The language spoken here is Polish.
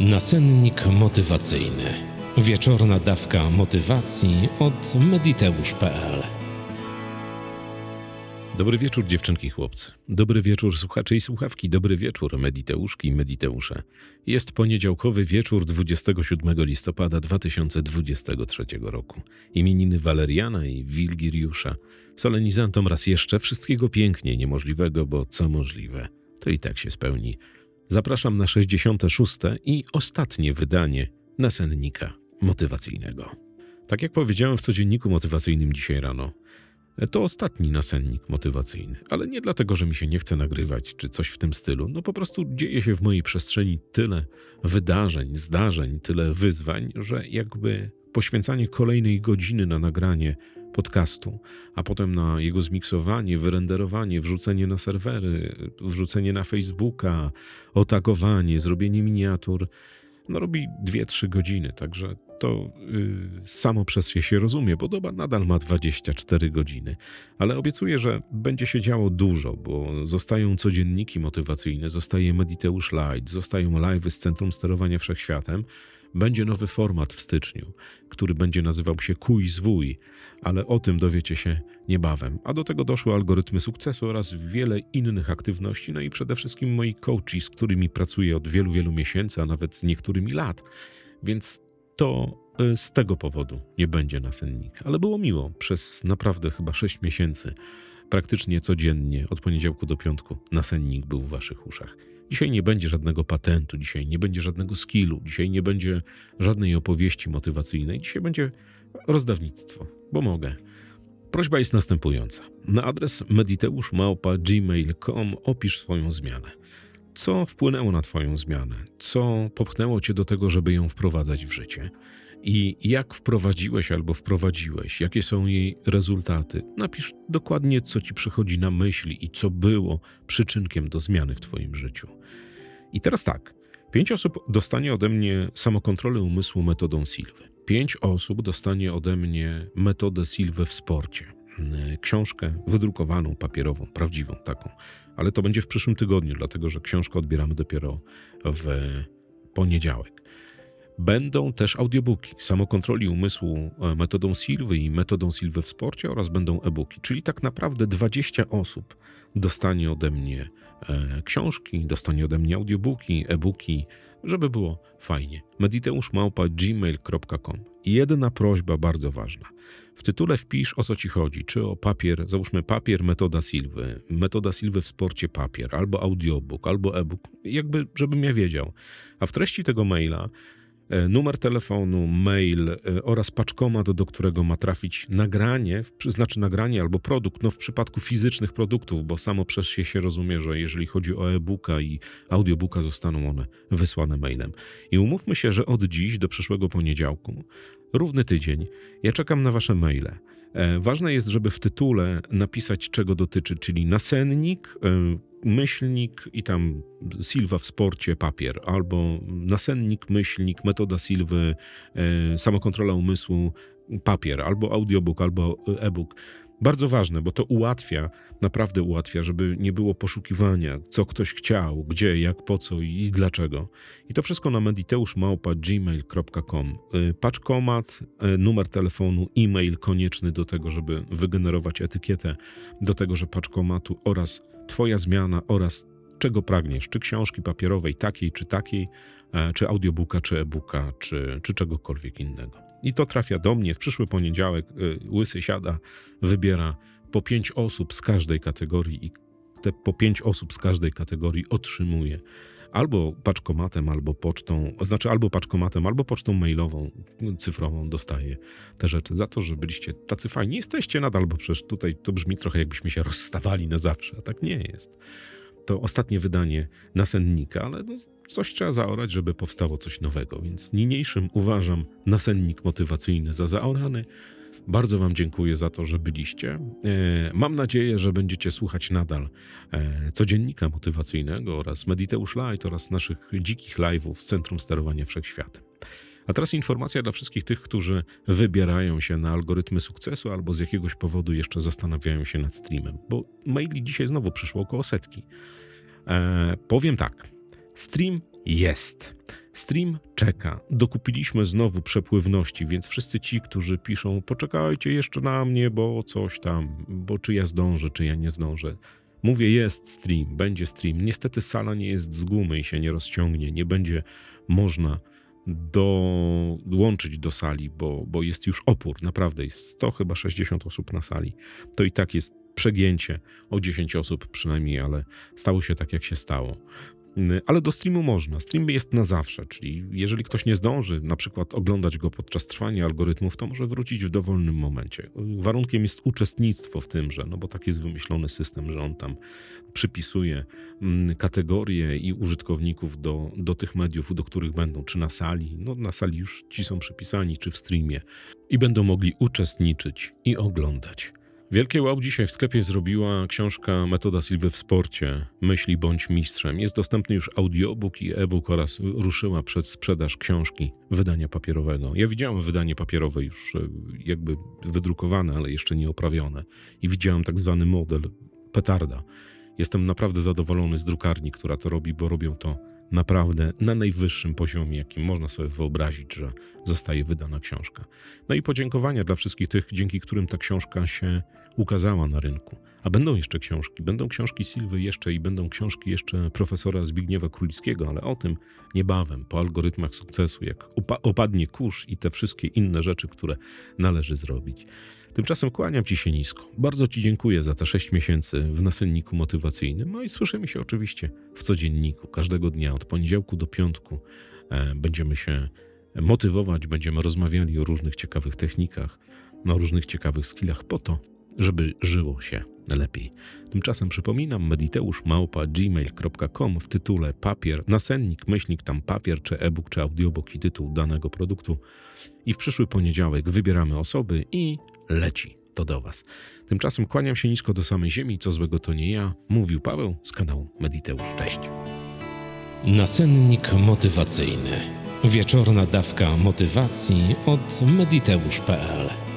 Nasennik motywacyjny. Wieczorna dawka motywacji od mediteusz.pl Dobry wieczór, dziewczynki i chłopcy. Dobry wieczór, słuchacze i słuchawki. Dobry wieczór, mediteuszki i mediteusze. Jest poniedziałkowy wieczór 27 listopada 2023 roku. Imieniny Waleriana i Wilgiriusza. Solenizantom raz jeszcze wszystkiego pięknie niemożliwego, bo co możliwe, to i tak się spełni. Zapraszam na 66. i ostatnie wydanie nasennika motywacyjnego. Tak jak powiedziałem w codzienniku motywacyjnym dzisiaj rano, to ostatni nasennik motywacyjny, ale nie dlatego, że mi się nie chce nagrywać czy coś w tym stylu. No po prostu dzieje się w mojej przestrzeni tyle wydarzeń, zdarzeń, tyle wyzwań, że jakby poświęcanie kolejnej godziny na nagranie podcastu, a potem na jego zmiksowanie, wyrenderowanie, wrzucenie na serwery, wrzucenie na Facebooka, otagowanie, zrobienie miniatur, no robi 2-3 godziny, także to yy, samo przez się się rozumie, bo doba nadal ma 24 godziny. Ale obiecuję, że będzie się działo dużo, bo zostają codzienniki motywacyjne, zostaje Mediteusz Light, zostają live'y z Centrum Sterowania Wszechświatem, będzie nowy format w styczniu, który będzie nazywał się Kuj Zwój, ale o tym dowiecie się niebawem. A do tego doszły algorytmy sukcesu oraz wiele innych aktywności, no i przede wszystkim moi coachi, z którymi pracuję od wielu, wielu miesięcy, a nawet z niektórymi lat. Więc to y, z tego powodu nie będzie nasennik. Ale było miło przez naprawdę chyba 6 miesięcy. Praktycznie codziennie, od poniedziałku do piątku, nasennik był w waszych uszach. Dzisiaj nie będzie żadnego patentu, dzisiaj nie będzie żadnego skillu, dzisiaj nie będzie żadnej opowieści motywacyjnej, dzisiaj będzie rozdawnictwo, bo mogę. Prośba jest następująca. Na adres mediteuszmałpa.gmail.com opisz swoją zmianę. Co wpłynęło na Twoją zmianę? Co popchnęło Cię do tego, żeby ją wprowadzać w życie? I jak wprowadziłeś albo wprowadziłeś? Jakie są jej rezultaty? Napisz dokładnie, co Ci przychodzi na myśli i co było przyczynkiem do zmiany w Twoim życiu. I teraz tak. Pięć osób dostanie ode mnie samokontrolę umysłu metodą Silwy. Pięć osób dostanie ode mnie metodę Silwy w sporcie. Książkę wydrukowaną, papierową, prawdziwą taką. Ale to będzie w przyszłym tygodniu, dlatego że książkę odbieramy dopiero w poniedziałek. Będą też audiobooki samokontroli umysłu e, metodą Silwy i metodą Silwy w sporcie oraz będą e-booki, czyli tak naprawdę 20 osób dostanie ode mnie e, książki, dostanie ode mnie audiobooki, e-booki, żeby było fajnie. mediteuszmałpa.gmail.com jedna prośba bardzo ważna. W tytule wpisz o co ci chodzi, czy o papier, załóżmy papier, metoda Silwy, metoda Silwy w sporcie papier, albo audiobook, albo e-book, jakby żebym ja wiedział. A w treści tego maila numer telefonu, mail e, oraz paczkomat, do którego ma trafić nagranie, znaczy nagranie albo produkt, no w przypadku fizycznych produktów, bo samo przez się się rozumie, że jeżeli chodzi o e-booka i audiobooka, zostaną one wysłane mailem. I umówmy się, że od dziś do przyszłego poniedziałku, równy tydzień, ja czekam na wasze maile. E, ważne jest, żeby w tytule napisać, czego dotyczy, czyli nasennik, myślnik i tam Silva w sporcie papier, albo nasennik, myślnik, metoda Silwy, e, samokontrola umysłu papier, albo audiobook, albo e-book. Bardzo ważne, bo to ułatwia, naprawdę ułatwia, żeby nie było poszukiwania, co ktoś chciał, gdzie, jak, po co i dlaczego. I to wszystko na mediteuszmałpa.gmail.com. E, paczkomat, e, numer telefonu, e-mail konieczny do tego, żeby wygenerować etykietę do tegoże paczkomatu oraz Twoja zmiana oraz czego pragniesz, czy książki papierowej takiej, czy takiej, e, czy audiobooka, czy e-booka, czy, czy czegokolwiek innego. I to trafia do mnie w przyszły poniedziałek. E, Łysy siada, wybiera po pięć osób z każdej kategorii i te po pięć osób z każdej kategorii otrzymuje albo paczkomatem, albo pocztą, znaczy albo paczkomatem, albo pocztą mailową, cyfrową dostaje te rzeczy za to, że byliście tacy fajni. Jesteście nadal, bo przecież tutaj to brzmi trochę jakbyśmy się rozstawali na zawsze, a tak nie jest. To ostatnie wydanie nasennika, ale no, coś trzeba zaorać, żeby powstało coś nowego, więc niniejszym uważam nasennik motywacyjny za zaorany, bardzo Wam dziękuję za to, że byliście. E, mam nadzieję, że będziecie słuchać nadal e, codziennika motywacyjnego oraz Mediteusz Light oraz naszych dzikich live'ów z Centrum Sterowania Wszechświatem. A teraz informacja dla wszystkich tych, którzy wybierają się na algorytmy sukcesu albo z jakiegoś powodu jeszcze zastanawiają się nad streamem, bo maili dzisiaj znowu przyszło około setki. E, powiem tak. Stream jest. Stream czeka. Dokupiliśmy znowu przepływności, więc wszyscy ci, którzy piszą, poczekajcie jeszcze na mnie, bo coś tam, bo czy ja zdążę, czy ja nie zdążę. Mówię, jest stream, będzie stream. Niestety sala nie jest z gumy i się nie rozciągnie, nie będzie można dołączyć do sali, bo, bo jest już opór, naprawdę jest 100 chyba 60 osób na sali. To i tak jest przegięcie o 10 osób przynajmniej, ale stało się tak, jak się stało. Ale do streamu można. Stream jest na zawsze, czyli jeżeli ktoś nie zdąży na przykład oglądać go podczas trwania algorytmów, to może wrócić w dowolnym momencie. Warunkiem jest uczestnictwo w tymże, no bo tak jest wymyślony system, że on tam przypisuje kategorie i użytkowników do, do tych mediów, do których będą, czy na sali, no na sali już ci są przypisani, czy w streamie i będą mogli uczestniczyć i oglądać. Wielkie wow dzisiaj w sklepie zrobiła książka Metoda Silwy w sporcie. Myśli bądź mistrzem. Jest dostępny już audiobook i e-book oraz ruszyła przed sprzedaż książki wydania papierowego. Ja widziałem wydanie papierowe już e, jakby wydrukowane, ale jeszcze nie oprawione. I widziałem tak zwany model petarda. Jestem naprawdę zadowolony z drukarni, która to robi, bo robią to naprawdę na najwyższym poziomie, jakim można sobie wyobrazić, że zostaje wydana książka. No i podziękowania dla wszystkich tych, dzięki którym ta książka się ukazała na rynku. A będą jeszcze książki, będą książki Silwy jeszcze i będą książki jeszcze profesora Zbigniewa Królickiego, ale o tym niebawem, po algorytmach sukcesu, jak opadnie kurz i te wszystkie inne rzeczy, które należy zrobić. Tymczasem kłaniam Ci się nisko. Bardzo Ci dziękuję za te 6 miesięcy w nasenniku motywacyjnym. No i słyszymy się oczywiście w codzienniku, każdego dnia, od poniedziałku do piątku. E, Będziemy się motywować, będziemy rozmawiali o różnych ciekawych technikach, o różnych ciekawych skillach po to, żeby żyło się lepiej. Tymczasem przypominam mediteusz małpa gmail.com w tytule papier, nasennik, myślnik tam papier, czy e-book, czy audiobook i tytuł danego produktu. I w przyszły poniedziałek wybieramy osoby i leci to do Was. Tymczasem kłaniam się nisko do samej ziemi, co złego to nie ja, mówił Paweł z kanału Mediteusz. Cześć. Nasennik motywacyjny. Wieczorna dawka motywacji od mediteusz.pl